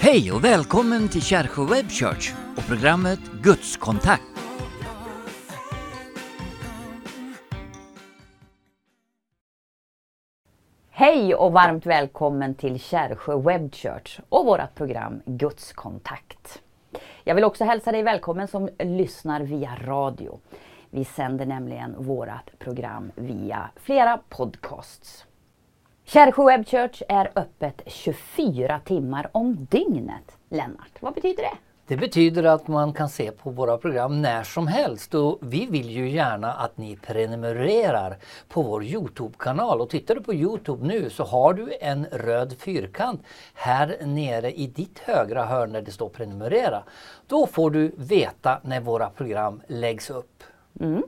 Hej och välkommen till Kärsjö Web Church och programmet Gudskontakt. Hej och varmt välkommen till Kärsjö Web Church och vårt program Gudskontakt. Jag vill också hälsa dig välkommen som lyssnar via radio. Vi sänder nämligen vårt program via flera podcasts. Kärsjö Web Church är öppet 24 timmar om dygnet. Lennart, vad betyder det? Det betyder att man kan se på våra program när som helst och vi vill ju gärna att ni prenumererar på vår Youtube-kanal. Och tittar du på Youtube nu så har du en röd fyrkant här nere i ditt högra hörn där det står prenumerera. Då får du veta när våra program läggs upp. Mm.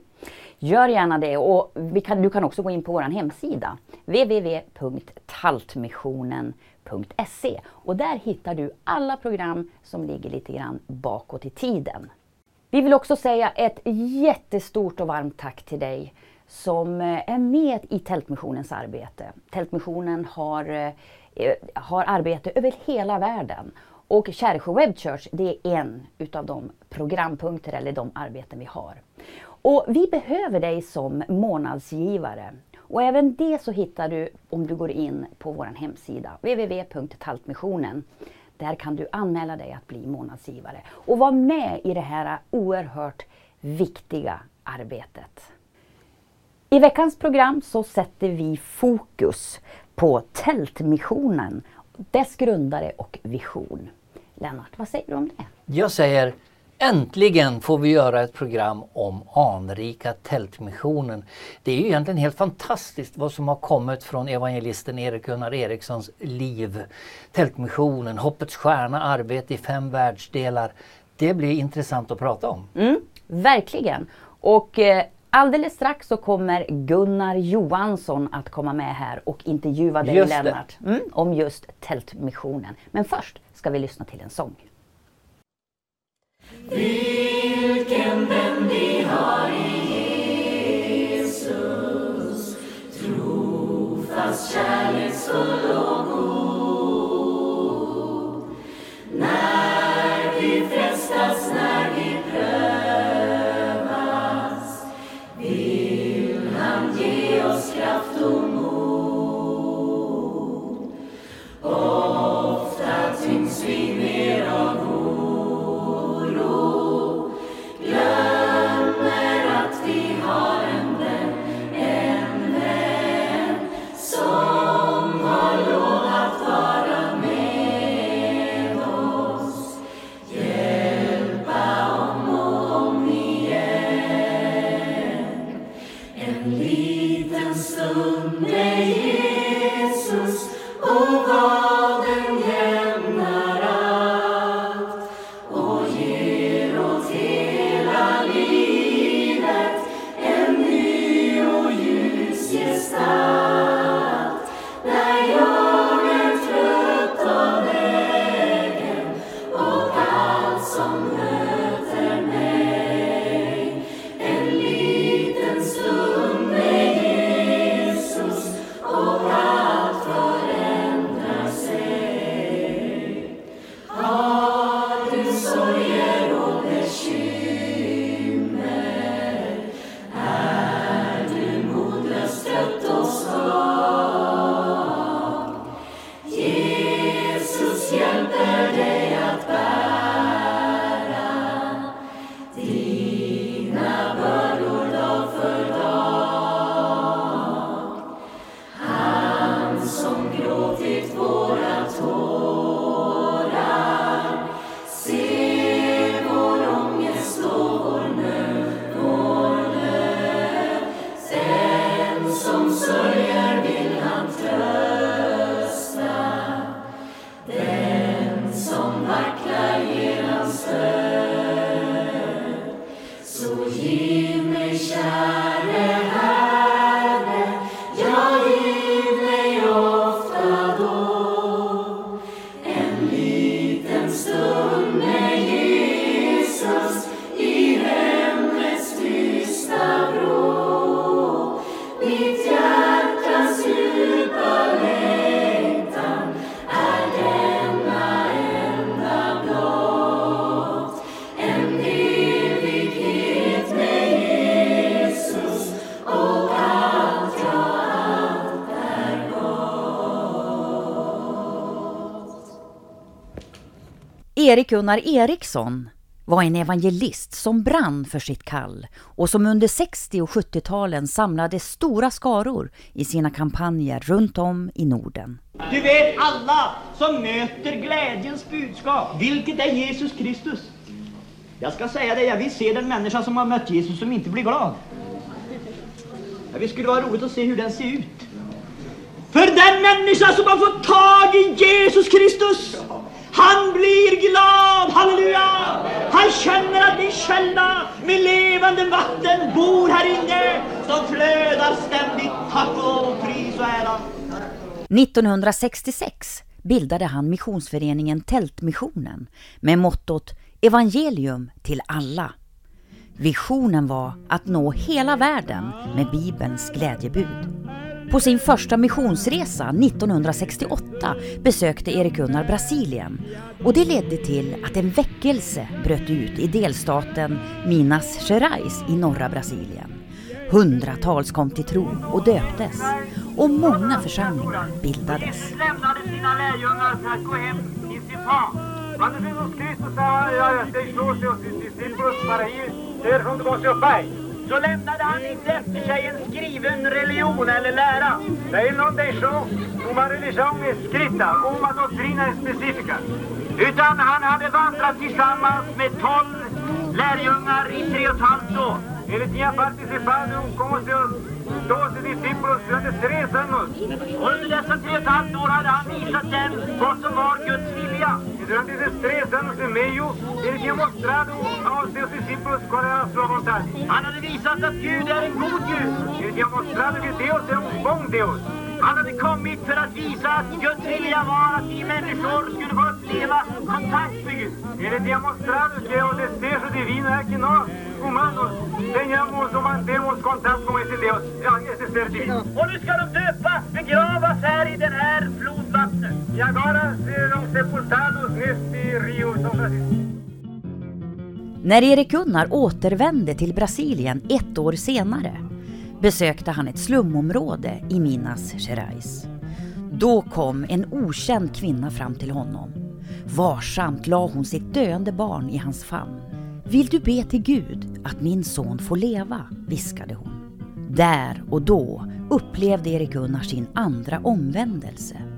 Gör gärna det och kan, du kan också gå in på vår hemsida www.taltmissionen.se och där hittar du alla program som ligger lite grann bakåt i tiden. Vi vill också säga ett jättestort och varmt tack till dig som eh, är med i Tältmissionens arbete. Tältmissionen har, eh, eh, har arbete över hela världen och Kärsjö Web Church det är en utav de programpunkter eller de arbeten vi har. Och vi behöver dig som månadsgivare. Och även det så hittar du om du går in på vår hemsida www.taltmissionen. Där kan du anmäla dig att bli månadsgivare och vara med i det här oerhört viktiga arbetet. I veckans program så sätter vi fokus på Tältmissionen, dess grundare och vision. Lennart, vad säger du om det? Jag säger Äntligen får vi göra ett program om anrika Tältmissionen. Det är ju egentligen helt fantastiskt vad som har kommit från evangelisten Erik Gunnar Erikssons liv. Tältmissionen, Hoppets stjärna, arbete i fem världsdelar. Det blir intressant att prata om. Mm, verkligen. Och eh, alldeles strax så kommer Gunnar Johansson att komma med här och intervjua dig Just Lennart mm, om just Tältmissionen. Men först ska vi lyssna till en sång. Vilken vän vi har i Jesus. Trofast, kärleksfull och en liten stund med Erik Gunnar Eriksson var en evangelist som brann för sitt kall och som under 60 och 70-talen samlade stora skaror i sina kampanjer runt om i Norden. Du vet alla som möter glädjens budskap, vilket är Jesus Kristus. Jag ska säga det, jag vill se den människa som har mött Jesus som inte blir glad. Det skulle vara roligt att se hur den ser ut. För den människa som har fått tag i Jesus Kristus, han blir glad, halleluja! Han känner att min källa med levande vatten bor här inne som flödar ständigt. Tack och pris och ära. 1966 bildade han missionsföreningen Tältmissionen med mottot Evangelium till alla. Visionen var att nå hela världen med Bibelns glädjebud. På sin första missionsresa 1968 besökte Erik Gunnar Brasilien och det ledde till att en väckelse bröt ut i delstaten Minas Gerais i norra Brasilien. Hundratals kom till tro och döptes och många församlingar bildades. Jesus lämnade sina lärjungar för att gå hem till sin far. Quando Jesus Cristo deixou seus discípulos para ir ter junto com seu pai, så lämnade han inte efter sig en skriven religion eller lära. Det Ele não deixou uma religião escrita, uma doutrina específica. Utan han hade vandrat tillsammans med tolv lärjungar i tre och ett halvt år. Ele tinha participado com os seus doze discípulos durante três años. Under dessa tre och ett halvt år hade han visat dem vad som var Guds vilja. Durante esses três anos e meio, ele tinha mostrado aos seus discípulos qual era a sua vontade. Han hade visat att Gud är en god Gud. Ele tinha mostrado que Deus é um bom Deus. Han hade kommit för att visa att Guds vilja var att vi människor skulle få uppleva kontakt med Gud. Ele tinha mostrado que o desejo divino é que nós, humanos, tenhamos ou mantemos contato com esse Deus, esse ser divino. Och nu ska de döpa, begravas här i den här flodvattnet. E agora serão sepultados neste rio São Francisco. När Erik Gunnar återvände till Brasilien ett år senare besökte han ett slumområde i Minas Gerais. Då kom en okänd kvinna fram till honom. Varsamt la hon sitt döende barn i hans famn. Vill du be till Gud att min son får leva? viskade hon. Där och då upplevde Erik Gunnar sin andra omvändelse.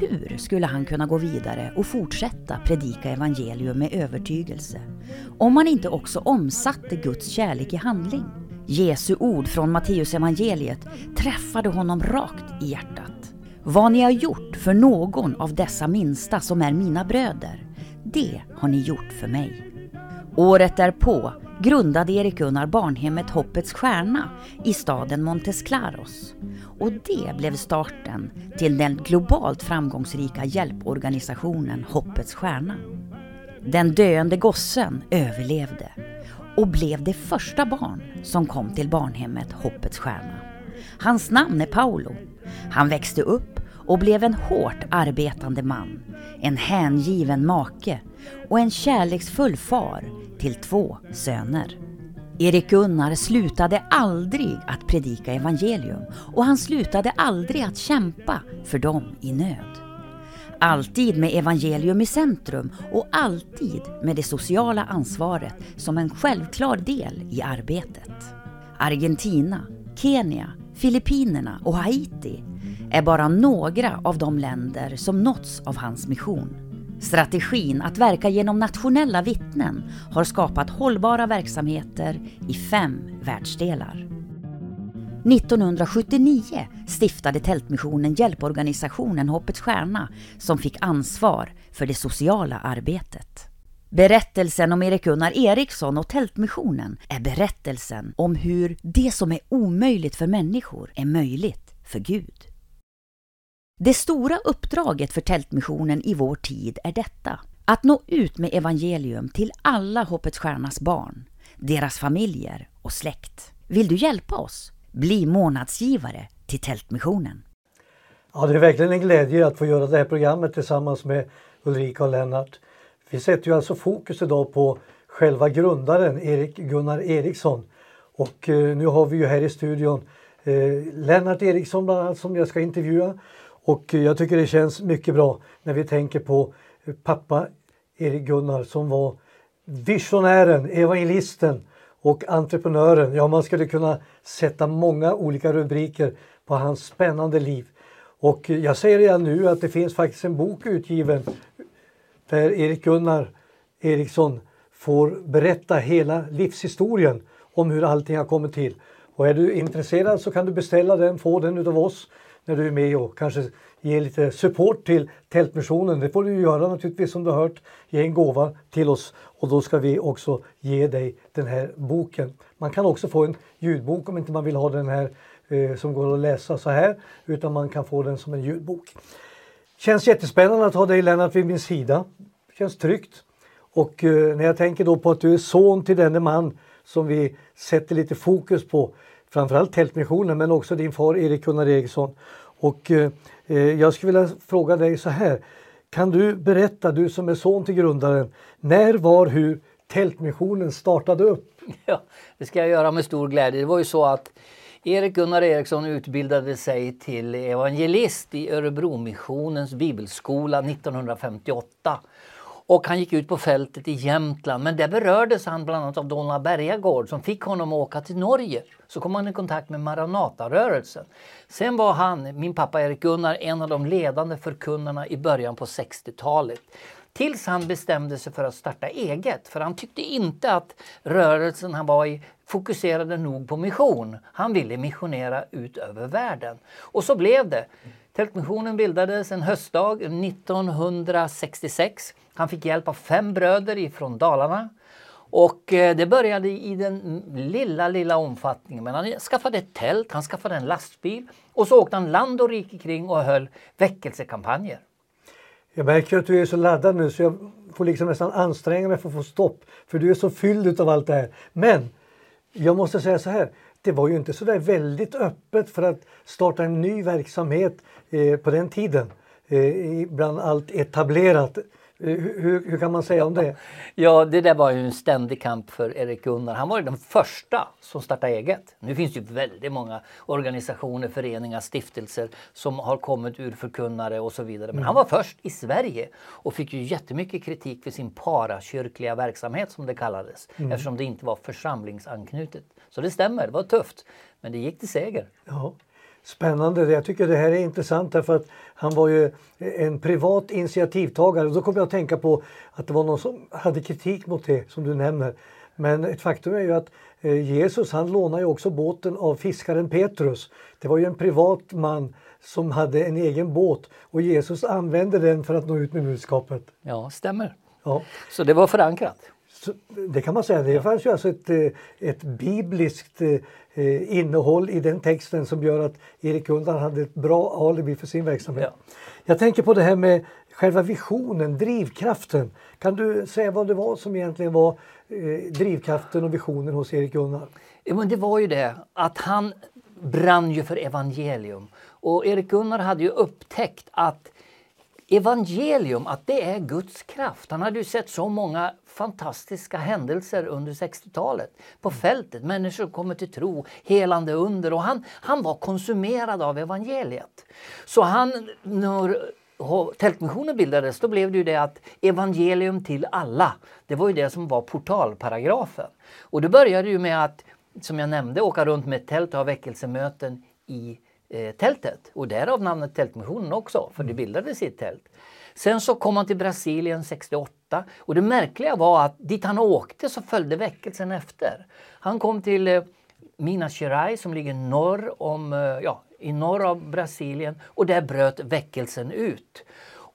Hur skulle han kunna gå vidare och fortsätta predika evangelium med övertygelse om han inte också omsatte Guds kärlek i handling? Jesu ord från Matteus evangeliet träffade honom rakt i hjärtat. Vad ni har gjort för någon av dessa minsta som är mina bröder, det har ni gjort för mig. Året därpå grundade Erik Gunnar barnhemmet Hoppets Stjärna i staden Montes Claros. Och det blev starten till den globalt framgångsrika hjälporganisationen Hoppets Stjärna. Den döende gossen överlevde och blev det första barn som kom till barnhemmet Hoppets Stjärna. Hans namn är Paolo. Han växte upp och blev en hårt arbetande man, en hängiven make och en kärleksfull far till två söner. Erik Gunnar slutade aldrig att predika evangelium och han slutade aldrig att kämpa för dem i nöd. Alltid med evangelium i centrum och alltid med det sociala ansvaret som en självklar del i arbetet. Argentina, Kenya, Filippinerna och Haiti Mm. är bara några av de länder som nåtts av hans mission. Strategin att verka genom nationella vittnen har skapat hållbara verksamheter i fem världsdelar. 1979 stiftade Tältmissionen hjälporganisationen Hoppets Stjärna som fick ansvar för det sociala arbetet. Berättelsen om Erik Gunnar Eriksson och Tältmissionen är berättelsen om hur det som är omöjligt för människor är möjligt för Gud. Det stora uppdraget för Tältmissionen i vår tid är detta. Att nå ut med evangelium till alla Hoppets Stjärnas barn, deras familjer och släkt. Vill du hjälpa oss? Bli månadsgivare till Tältmissionen. Ja, det är verkligen en glädje att få göra det här programmet tillsammans med Ulrika och Lennart. Vi sätter ju alltså fokus idag på själva grundaren Erik Gunnar Eriksson. Och eh, nu har vi ju här i studion eh, Lennart Eriksson bland annat som jag ska intervjua. Och jag tycker det känns mycket bra när vi tänker på pappa Erik Gunnar som var visionären, evangelisten och entreprenören. Ja, man skulle kunna sätta många olika rubriker på hans spännande liv. Och jag säger redan nu att det finns faktiskt en bok utgiven där Erik Gunnar Eriksson får berätta hela livshistorien om hur allting har kommit till. Och är du intresserad så kan du beställa den, få den utav oss när du är med och kanske ge lite support till Tältmissionen. Det får du göra naturligtvis som du har hört. Ge en gåva till oss och då ska vi också ge dig den här boken. Man kan också få en ljudbok om inte man vill ha den här eh, som går att läsa så här utan man kan få den som en ljudbok. Känns jättespännande att ha dig Lennart vid min sida. Känns tryggt. Och eh, när jag tänker då på att du är son till denne man som vi sätter lite fokus på, framförallt Tältmissionen men också din far Erik Gunnar Eriksson. Och eh, jag skulle vilja fråga dig så här. Kan du berätta, du som är son till grundaren, när, var, hur Tältmissionen startade upp? Ja, det ska jag göra med stor glädje. Det var ju så att Erik Gunnar Eriksson utbildade sig till evangelist i Örebromissionens bibelskola 1958. Och han gick ut på fältet i Jämtland men där berördes han bland annat av Donald Bergagård som fick honom att åka till Norge. Så kom han i kontakt med Maranatarörelsen. Sen var han, min pappa Erik Gunnar, en av de ledande förkunnarna i början på 60-talet. Tills han bestämde sig för att starta eget. För han tyckte inte att rörelsen han var i fokuserade nog på mission. Han ville missionera ut över världen. Och så blev det. Tältmissionen bildades en höstdag 1966. Han fick hjälp av fem bröder ifrån Dalarna. Och eh, det började i den lilla, lilla omfattningen. Men han skaffade ett tält, han skaffade en lastbil och så åkte han land och rike kring och höll väckelsekampanjer. Jag märker att du är så laddad nu så jag får liksom nästan anstränga mig för att få stopp. För du är så fylld av allt det här. Men jag måste säga så här. Det var ju inte så där väldigt öppet för att starta en ny verksamhet eh, på den tiden. Eh, bland allt etablerat. Eh, hur, hur, kan man säga om det? Ja, det där var ju en ständig kamp för Erik Gunnar. Han var den första som startade eget. Nu finns det ju väldigt många organisationer, föreningar, stiftelser som har kommit ur förkunnare och så vidare. Men mm. han var först i Sverige och fick ju jättemycket kritik för sin parakyrkliga verksamhet som det kallades. Mm. Eftersom det inte var församlingsanknutet. Så det stämmer, det var tufft. Men det gick till seger. Ja. Spännande. Jag tycker det här är intressant därför att han var ju en privat initiativtagare. Då kommer jag att tänka på att det var någon som hade kritik mot det som du nämner. Men ett faktum är ju att eh, Jesus han lånade ju också båten av fiskaren Petrus. Det var ju en privat man som hade en egen båt och Jesus använde den för att nå ut med budskapet. Ja, stämmer. Ja. Så det var förankrat. Så det kan man säga. Det fanns ju alltså ett, eh, ett bibliskt eh, innehåll i den texten som gör att Erik Gunnar hade ett bra alibi för sin verksamhet. Ja. Jag tänker på det här med själva visionen, drivkraften. Kan du säga vad det var som egentligen var eh, drivkraften och visionen hos Erik Gunnar? Ja, men det var ju det att han brann ju för evangelium. Och Erik Gunnar hade ju upptäckt att evangelium, att det är Guds kraft. Han hade ju sett så många fantastiska händelser under 60-talet på fältet. Människor kommer till tro, helande under och han, han var konsumerad av evangeliet. Så han, när Tältmissionen bildades då blev det ju det att evangelium till alla, det var ju det som var portalparagrafen. Och det började ju med att, som jag nämnde, åka runt med ett tält och ha väckelsemöten i eh, tältet. Och därav namnet Tältmissionen också, för det bildades i ett tält. Sen så kom han till Brasilien 68 och det märkliga var att dit han åkte så följde väckelsen efter. Han kom till eh, Minas Gerais som ligger norr om, eh, ja, i norr av Brasilien och där bröt väckelsen ut.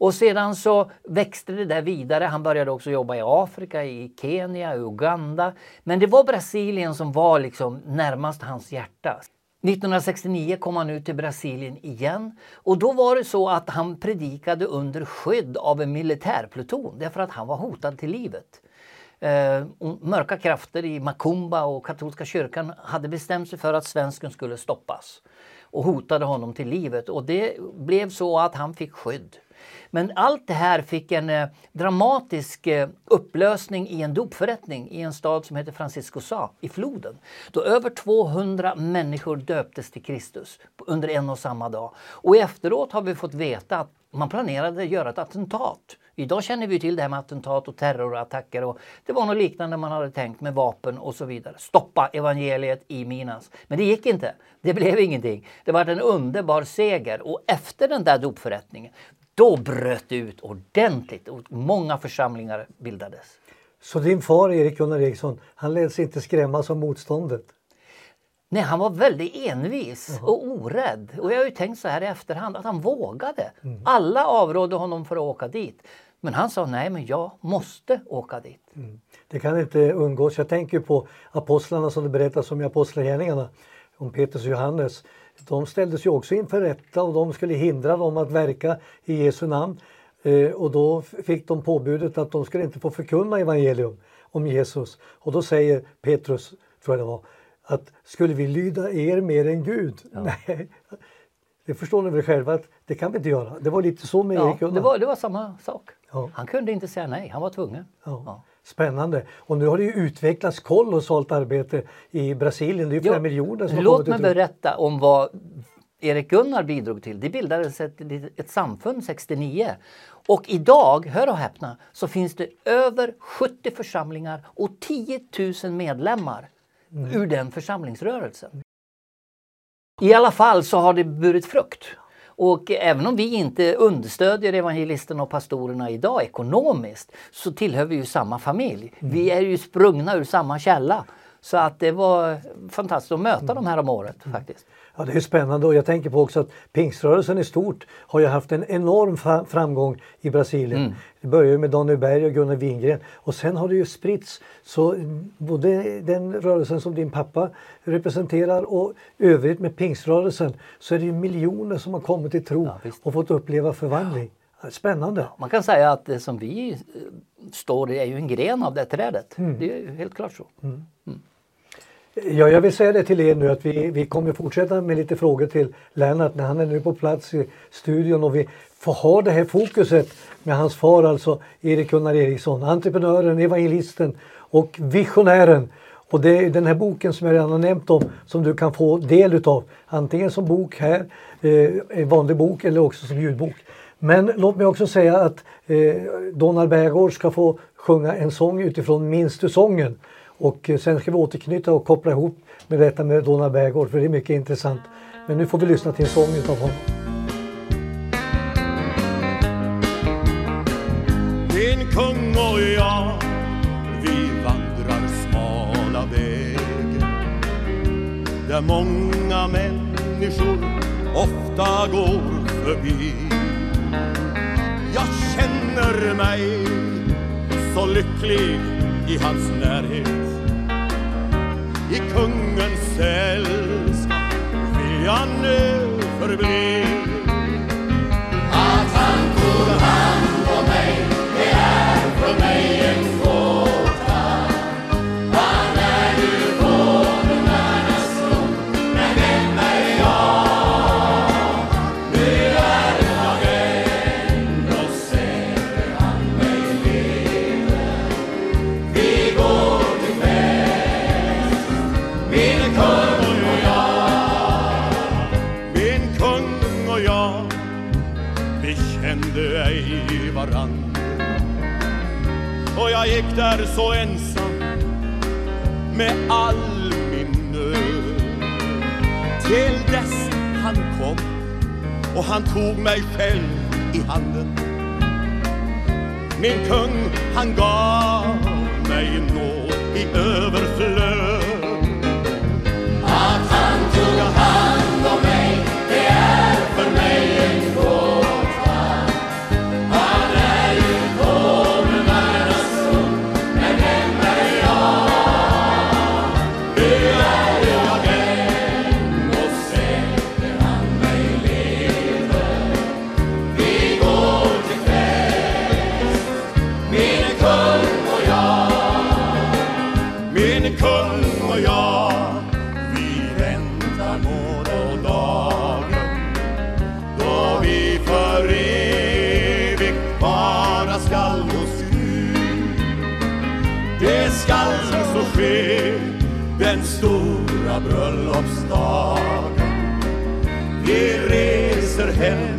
Och sedan så växte det där vidare. Han började också jobba i Afrika, i Kenya, i Uganda. Men det var Brasilien som var liksom närmast hans hjärta. 1969 kom han ut till Brasilien igen och då var det så att han predikade under skydd av en militärpluton därför att han var hotad till livet. Eh, mörka krafter i Macumba och katolska kyrkan hade bestämt sig för att svensken skulle stoppas och hotade honom till livet och det blev så att han fick skydd. Men allt det här fick en eh, dramatisk eh, upplösning i en dopförrättning i en stad som heter Francisco Sa, i floden. Då över 200 människor döptes till Kristus under en och samma dag. Och efteråt har vi fått veta att man planerade att göra ett attentat Idag känner vi till det här med attentat och terrorattacker och det var något liknande man hade tänkt med vapen och så vidare. Stoppa evangeliet i Minas. Men det gick inte. Det blev ingenting. Det var en underbar seger och efter den där dopförrättningen då bröt det ut ordentligt och många församlingar bildades. Så din far Erik Gunnar Eriksson, han lät sig inte skrämmas av motståndet? Nej, han var väldigt envis och orädd. Och jag har ju tänkt så här i efterhand att han vågade. Mm. Alla avrådde honom för att åka dit. Men han sa nej, men jag måste åka dit. Mm. Det kan inte undgås. Jag tänker på apostlarna som det berättas om i Apostlagärningarna, om Petrus och Johannes. De ställdes ju också inför rätta och de skulle hindra dem att verka i Jesu namn. Eh, och då fick de påbudet att de skulle inte få förkunna evangelium om Jesus. Och då säger Petrus, tror jag det var, att skulle vi lyda er mer än Gud? Nej, det förstår ni väl själva att det kan vi inte göra. Det var lite så med Ja, Erik Gunnar. det, var, det var samma sak. Ja. Han kunde inte säga nej, han var tvungen. Ja. Spännande. Och nu har det ju utvecklats kolossalt arbete i Brasilien. Det är ju flera miljoner som Låt mig berätta om vad Erik Gunnar bidrog till. Det bildades ett, ett samfund 69. Och idag, hör och häpna, så finns det över 70 församlingar och 10 000 medlemmar Mm. ur den församlingsrörelsen. I alla fall så har det burit frukt. Och även om vi inte understödjer evangelisterna och pastorerna idag ekonomiskt så tillhör vi ju samma familj. Mm. Vi är ju sprungna ur samma källa. Så att det var fantastiskt att möta Mm. dem här om året faktiskt. Ja, det är spännande och jag tänker på också att pingströrelsen i stort har ju haft en enorm framgång i Brasilien. Mm. Det började med Daniel Berg och Gunnar Wingren och sen har det ju spritts. Så mm, både den rörelsen som din pappa representerar och övrigt med pingströrelsen så är det ju miljoner som har kommit till tro Ja, och fått uppleva förvandling. Spännande! Man kan säga att det som vi står i är ju en gren av det trädet. Mm. Det är helt klart så. Ja, jag vill säga det till er nu att vi, vi kommer fortsätta med lite frågor till Lennart när han är nu på plats i studion och vi får ha det här fokuset med hans far alltså Erik Gunnar Eriksson, entreprenören, evangelisten och visionären. Och det är den här boken som jag redan har nämnt om som du kan få del utav. Antingen som bok här, eh, en vanlig bok eller också som ljudbok. Men låt mig också säga att eh, Donald Bergård ska få sjunga en sång utifrån Minns du sången? Och eh, sen ska vi återknyta och koppla ihop med detta med Donna Bergård för det är mycket intressant. Men nu får vi lyssna till en sång utav honom. Min kung och jag, vi vandrar smala vägen där många människor ofta går förbi. Jag känner mig så lycklig i hans närhet. I kungens sällskap vill jag nu förbli. Att han tog hand om mig, det är för mig en och jag, vi kände ej varann. Och jag gick där så ensam med all min nöd. Till dess han kom och han tog mig själv i handen. Min kung, han gav mig nåd i överflöd. Att han tog hand stora bröllopsdagen. Vi reser hem,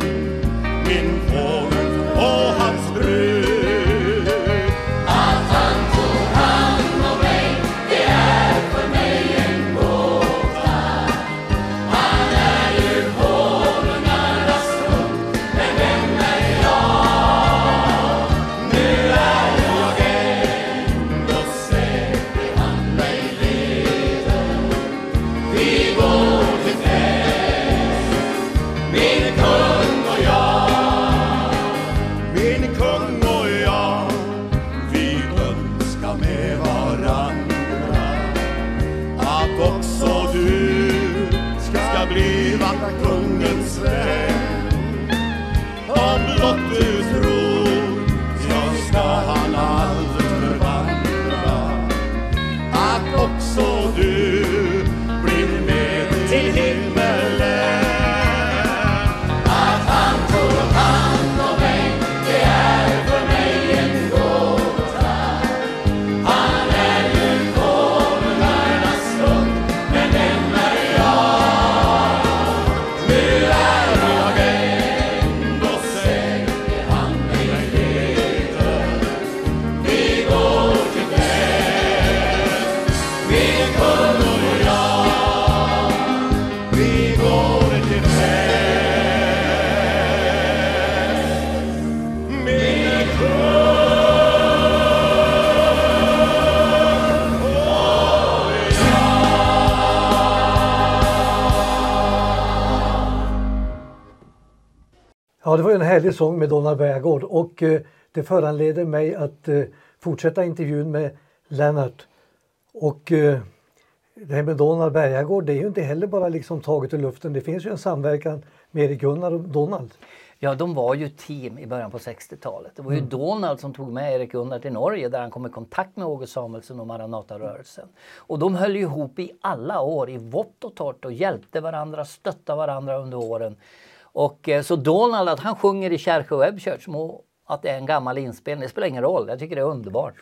härlig sång med Donald Bergård och eh, det föranleder mig att eh, fortsätta intervjun med Lennart. Och eh, det här med Donald Bergagård det är ju inte heller bara liksom taget ur luften. Det finns ju en samverkan med Erik Gunnar och Donald. Ja, de var ju team i början på 60-talet. Det var ju Donald som tog med Erik Gunnar till Norge där han kom i kontakt med Åge Samuelsson och Maranatarörelsen. Och de höll ihop i alla år, i vått och torrt och hjälpte varandra, stöttade varandra under åren. Och eh, så Donald, att han sjunger i Kärrjö Web Church, må att det är en gammal inspelning, det spelar ingen roll. Jag tycker det är underbart.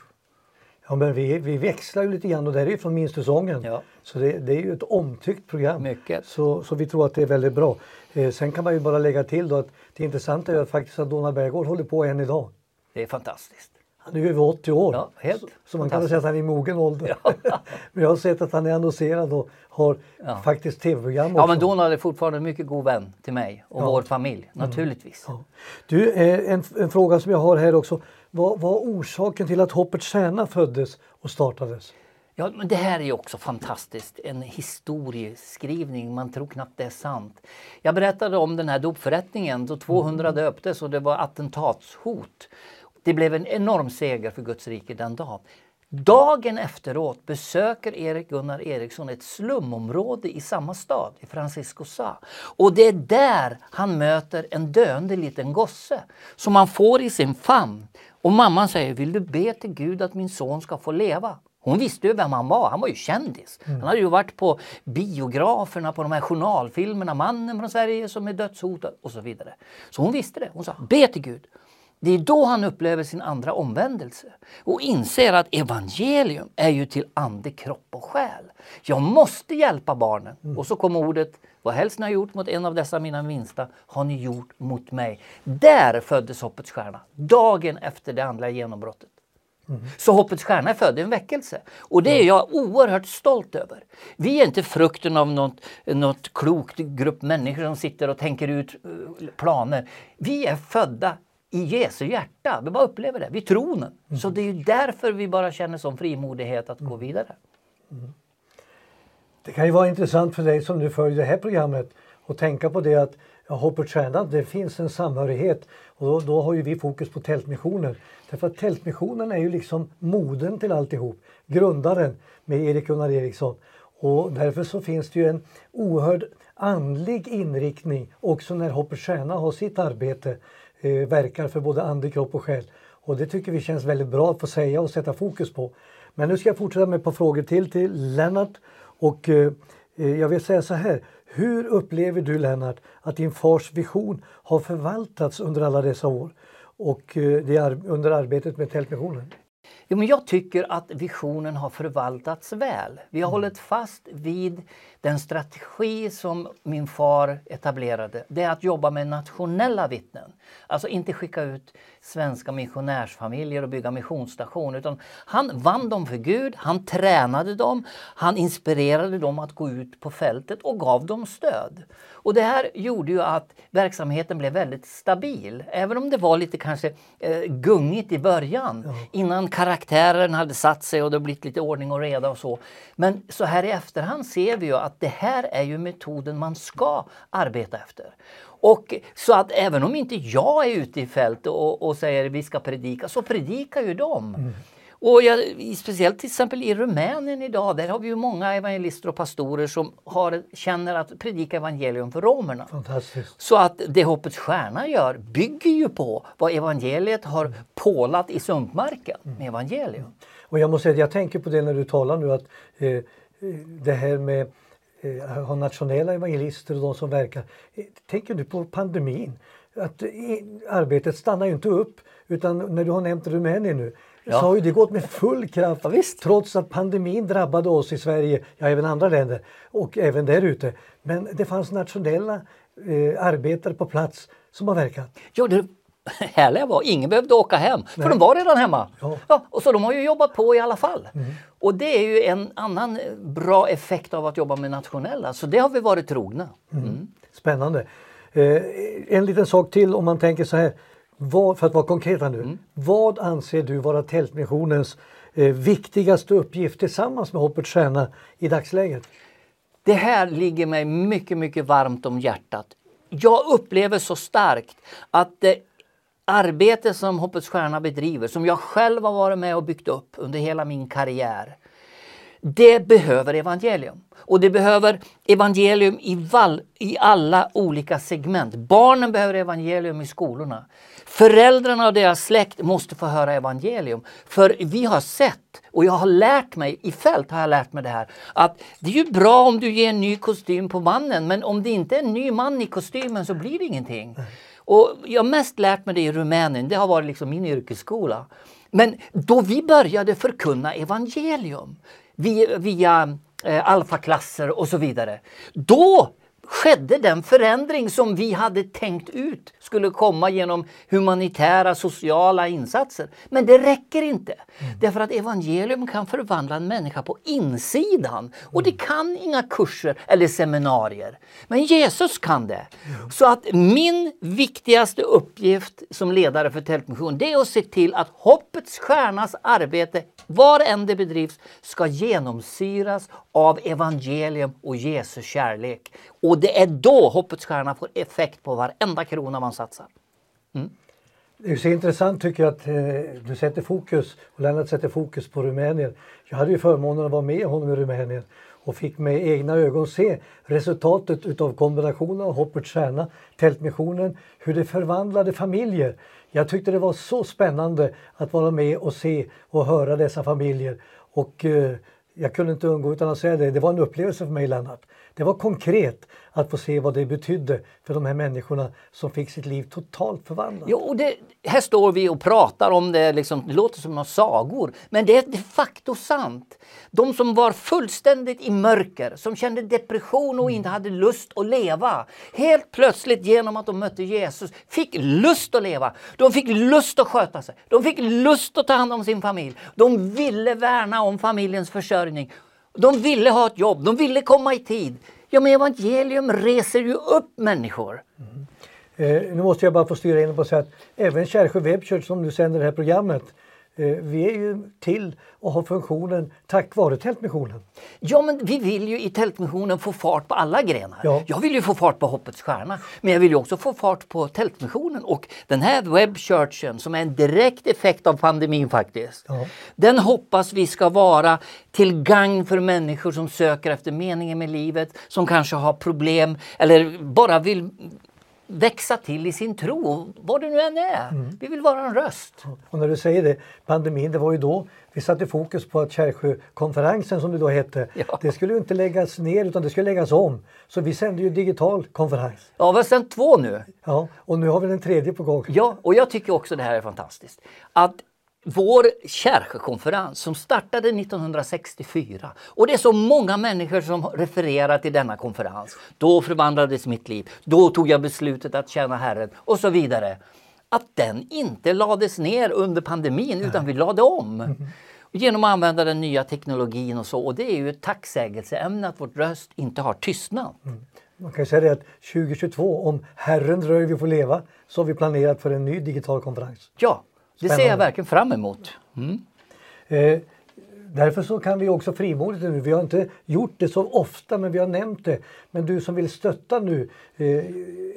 Ja men vi, vi växlar ju lite grann och det är ju från Minstesången. Ja. Så det, det är ju ett omtyckt program. Mycket. Så, så vi tror att det är väldigt bra. Eh, sen kan man ju bara lägga till då att det intressanta är att faktiskt att Donald Bergård håller på än idag. Det är fantastiskt. Han är ju över 80 år. Ja, helt så, så man kan säga att han är i mogen ålder. Ja. men jag har sett att han är annonserad och har Ja. faktiskt tv-program också. Ja, men Donald är fortfarande en mycket god vän till mig och Ja. vår familj, naturligtvis. Ja. Du, eh, en, en fråga som jag har här också. Vad var orsaken till att Hoppets Stjärna föddes och startades? Ja, men det här är ju också fantastiskt. En historieskrivning, man tror knappt det är sant. Jag berättade om den här dopförrättningen då 200 döptes och det var attentatshot. Det blev en enorm seger för Guds rike den dagen. Dagen efteråt besöker Erik Gunnar Eriksson ett slumområde i samma stad, i Francisco Sa. Och det är där han möter en döende liten gosse som han får i sin famn. Och mamman säger, vill du be till Gud att min son ska få leva? Hon visste ju vem han var, han var ju kändis. Han hade ju varit på biograferna, på de här journalfilmerna, Mannen från Sverige som är dödshotad och så vidare. Så hon visste det. Hon sa, be till Gud. Det är då han upplever sin andra omvändelse och inser att evangelium är ju till ande, kropp och själ. Jag måste hjälpa barnen. Och så kommer ordet, vad helst ni har gjort mot en av dessa mina minsta har ni gjort mot mig. Där föddes Hoppets stjärna, dagen efter det andliga genombrottet. Så Hoppets stjärna är född i en väckelse. Och det är jag oerhört stolt över. Vi är inte frukten av något, något klokt grupp människor som sitter och tänker ut eh, planer. Vi är födda i Jesu hjärta. Vi bara upplever det, vid tronen. Så det är ju därför vi bara känner sån frimodighet att gå vidare. Det kan ju vara intressant för dig som nu följer det här programmet att tänka på det att ja, Hoppets Stjärna, det finns en samhörighet och då, då har ju vi fokus på Tältmissionen. Därför att Tältmissionen är ju liksom moden till alltihop, grundaren med Erik Gunnar Eriksson. Och därför så finns det ju en oerhörd andlig inriktning också när Hoppets Stjärna har sitt arbete, eh, verkar för både ande, kropp och själ. Och det tycker vi känns väldigt bra att få säga och sätta fokus på. Men nu ska jag fortsätta med ett par frågor till till Lennart. Och eh, eh, jag vill säga så här. Hur upplever du Lennart att din fars vision har förvaltats under alla dessa år? Och eh, det är under arbetet med Tältmissionen? Jo, men jag tycker att visionen har förvaltats väl. Vi har hållit fast vid den strategi som min far etablerade. Det är att jobba med nationella vittnen. Alltså inte skicka ut svenska missionärsfamiljer och bygga missionsstation. Utan han vann dem för Gud, han tränade dem, han inspirerade dem att gå ut på fältet och gav dem stöd. Och det här gjorde ju att verksamheten blev väldigt stabil. Även om det var lite kanske eh, gungigt i början. Innan karaktären hade satt sig och det blivit lite ordning och reda och så. Men så här i efterhand ser vi ju att det här är ju metoden man ska arbeta efter. Och så att även om inte jag är ute i fält och, och säger vi ska predika, så predikar ju de. Och jag, speciellt till exempel i Rumänien idag, där har vi ju många evangelister och pastorer som har, känner att predika evangelium för romerna. Fantastiskt. Så att det Hoppets Stjärna gör bygger ju på vad evangeliet har pålat i sumpmarken med evangelium. Och jag måste säga att jag tänker på det när du talar nu att eh, eh, det här med eh, att ha nationella evangelister och de som verkar. Eh, tänker du på pandemin? Att eh, arbetet stannar ju inte upp utan när du har nämnt Rumänien nu Ja. så har ju det gått med full kraft Ja, trots att pandemin drabbade oss i Sverige, ja även andra länder och även där ute. Men det fanns nationella eh, arbetare på plats som har verkat. Ja, det härliga var ingen behövde åka hem, för de var redan hemma. Ja. och så de har ju jobbat på i alla fall. Och det är ju en annan eh, bra effekt av att jobba med nationella, så det har vi varit trogna. Mm. Spännande. Eh, en liten sak till om man tänker så här. Vad, för att vara konkreta nu. Mm. Vad anser du vara Tältmissionens eh, viktigaste uppgift tillsammans med Hoppets Stjärna i dagsläget? Det här ligger mig mycket, mycket varmt om hjärtat. jag upplever så starkt att det arbete som Hoppets Stjärna bedriver, som jag själv har varit med och byggt upp under hela min karriär, det behöver evangelium. Och det behöver evangelium i, val, i alla olika segment. Barnen behöver evangelium i skolorna. Föräldrarna och deras släkt måste få höra evangelium. För vi har sett, och jag har lärt mig, i fält har jag lärt mig det här, att det är ju bra om du ger en ny kostym på mannen, men om det inte är en ny man i kostymen så blir det ingenting. Och jag har mest lärt mig det i Rumänien, det har varit liksom min yrkesskola. Men då vi började förkunna evangelium via, via eh, alfaklasser och så vidare. Då skedde den förändring som vi hade tänkt ut skulle komma genom humanitära sociala insatser. Men det räcker inte. Mm. Därför att evangelium kan förvandla en människa på insidan. Och det kan inga kurser eller seminarier. Men Jesus kan det. Mm. Så att min viktigaste uppgift som ledare för Tältmission det är att se till att Hoppets Stjärnas arbete var än det bedrivs, ska genomsyras av evangelium och Jesu kärlek. Och det är då Hoppets Stjärna får effekt på varenda krona man satsar. Mm. Det är så intressant tycker jag att eh, du sätter fokus, och Lennart sätter fokus på Rumänien. Jag hade ju förmånen att vara med honom i Rumänien och fick med egna ögon se resultatet utav kombinationen av Hoppets Stjärna, Tältmissionen, hur det förvandlade familjer. Jag tyckte det var så spännande att vara med och se och höra dessa familjer. Och eh, jag kunde inte undgå utan att säga det, det var en upplevelse för mig Lennart. Det var konkret att få se vad det betydde för de här människorna som fick sitt liv totalt förvandlat. Jo, och det, här står vi och pratar om det, liksom, det låter som några sagor, men det är de facto sant. De som var fullständigt i mörker, som kände depression och inte hade lust att leva. Helt plötsligt genom att de mötte Jesus fick lust att leva. De fick lust att sköta sig. De fick lust att ta hand om sin familj. De ville värna om familjens försörjning. De ville ha ett jobb, de ville komma i tid. Ja, men evangelium reser ju upp människor. Mm. Eh, nu måste jag bara få styra in på att säga att även Kärrsjö Webchurch som nu sänder det här programmet vi är ju till och har funktionen tack vare Tältmissionen. Ja, men vi vill ju i Tältmissionen få fart på alla grenar. Ja. Jag vill ju få fart på Hoppets Stjärna, men jag vill ju också få fart på Tältmissionen. Och den här webbchurchen som är en direkt effekt av pandemin faktiskt. Ja. Den hoppas vi ska vara till gagn för människor som söker efter meningen med livet, som kanske har problem eller bara vill växa till i sin tro, vad det nu än är. Mm. Vi vill vara en röst. Och när du säger det, pandemin, det var ju då vi satte fokus på att Kärrsjökonferensen som det då hette, ja. det skulle ju inte läggas ner utan det skulle läggas om. Så vi sände ju digital konferens. Ja, vi har sänt två nu. Ja, och nu har vi den tredje på gång. Ja, och jag tycker också det här är fantastiskt. Att vår Kärrsjökonferens som startade 1964 och det är så många människor som refererar till denna konferens. Då förvandlades mitt liv, då tog jag beslutet att tjäna Herren och så vidare. Att den inte lades ner under pandemin utan vi lade om. Mm. Genom att använda den nya teknologin och så. Och det är ju ett tacksägelseämne att vårt röst inte har tystnat. Mm. Man kan säga det att 2022, om Herren dröjer vi får leva, så har vi planerat för en ny digital konferens. Ja, det ser jag verkligen fram emot. Mm. Eh, därför så kan vi också frimodigt nu, vi har inte gjort det så ofta men vi har nämnt det. Men du som vill stötta nu eh,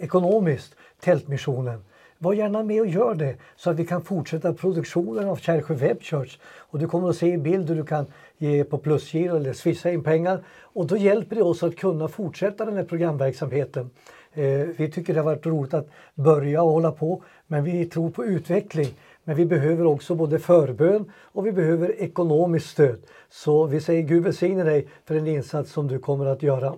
ekonomiskt Tältmissionen, var gärna med och gör det så att vi kan fortsätta produktionen av Kärrsjö Web Church. Och du kommer att se i bild hur du kan ge på plusgiro eller swissa in pengar. Och då hjälper det oss att kunna fortsätta den här programverksamheten. Eh, vi tycker det har varit roligt att börja och hålla på men vi tror på utveckling. Men vi behöver också både förbön och vi behöver ekonomiskt stöd. Så vi säger Gud välsigne dig för den insats som du kommer att göra.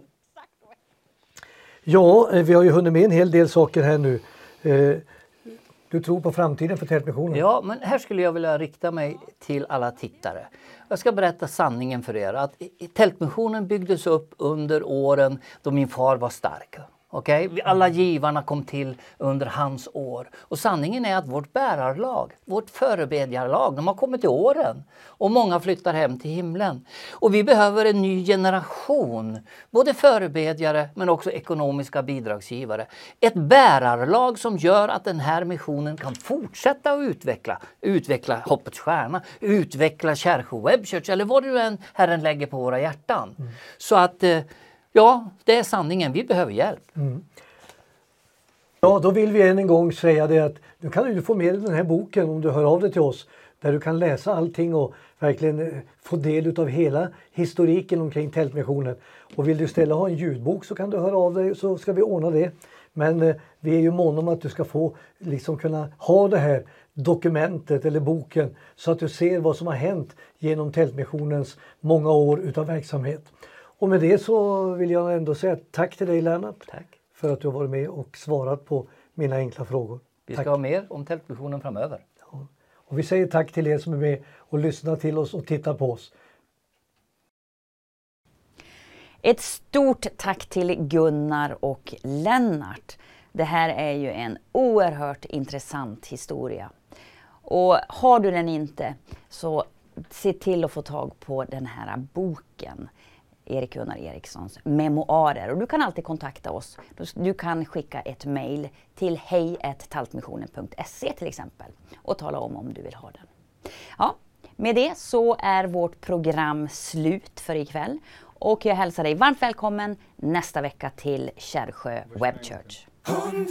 Ja, eh, vi har ju hunnit med en hel del saker här nu. Eh, du tror på framtiden för Tältmissionen? Ja, men här skulle jag vilja rikta mig till alla tittare. Jag ska berätta sanningen för er att Tältmissionen byggdes upp under åren då min far var stark. Okay? Alla givarna kom till under hans år. Och sanningen är att vårt bärarlag, vårt förebedjarlag, de har kommit till åren. Och många flyttar hem till himlen. Och vi behöver en ny generation, både förebedjare men också ekonomiska bidragsgivare. Ett bärarlag som gör att den här missionen kan fortsätta att utveckla, utveckla Hoppets Stjärna, utveckla Kärrsjö Web Church eller vad du än Herren lägger på våra hjärtan. Mm. Så att eh, Ja, det är sanningen. Vi behöver hjälp. Mm. Ja, då vill vi än en gång säga det att du kan ju få med dig den här boken om du hör av dig till oss. Där du kan läsa allting och verkligen eh, få del av hela historiken omkring Tältmissionen. Och vill du istället ha en ljudbok så kan du höra av dig så ska vi ordna det. Men eh, vi är ju måna om att du ska få liksom kunna ha det här dokumentet eller boken så att du ser vad som har hänt genom Tältmissionens många år utav verksamhet. Och med det så vill jag ändå säga tack till dig Lennart. Tack. För att du har varit med och svarat på mina enkla frågor. Vi Tack. ska ha mer om Tältmissionen framöver. Och vi säger tack till er som är med och lyssnar till oss och tittar på oss. Ett stort tack till Gunnar och Lennart. Det här är ju en oerhört intressant historia. Och har du den inte så se till att få tag på den här boken. Erik Gunnar Erikssons memoarer. Och du kan alltid kontakta oss. Du kan skicka ett mejl till hejtaltmissionen.se till exempel och tala om om du vill ha den. Ja, med det så är vårt program slut för ikväll och jag hälsar dig varmt välkommen nästa vecka till Kärrsjö Web Church. 100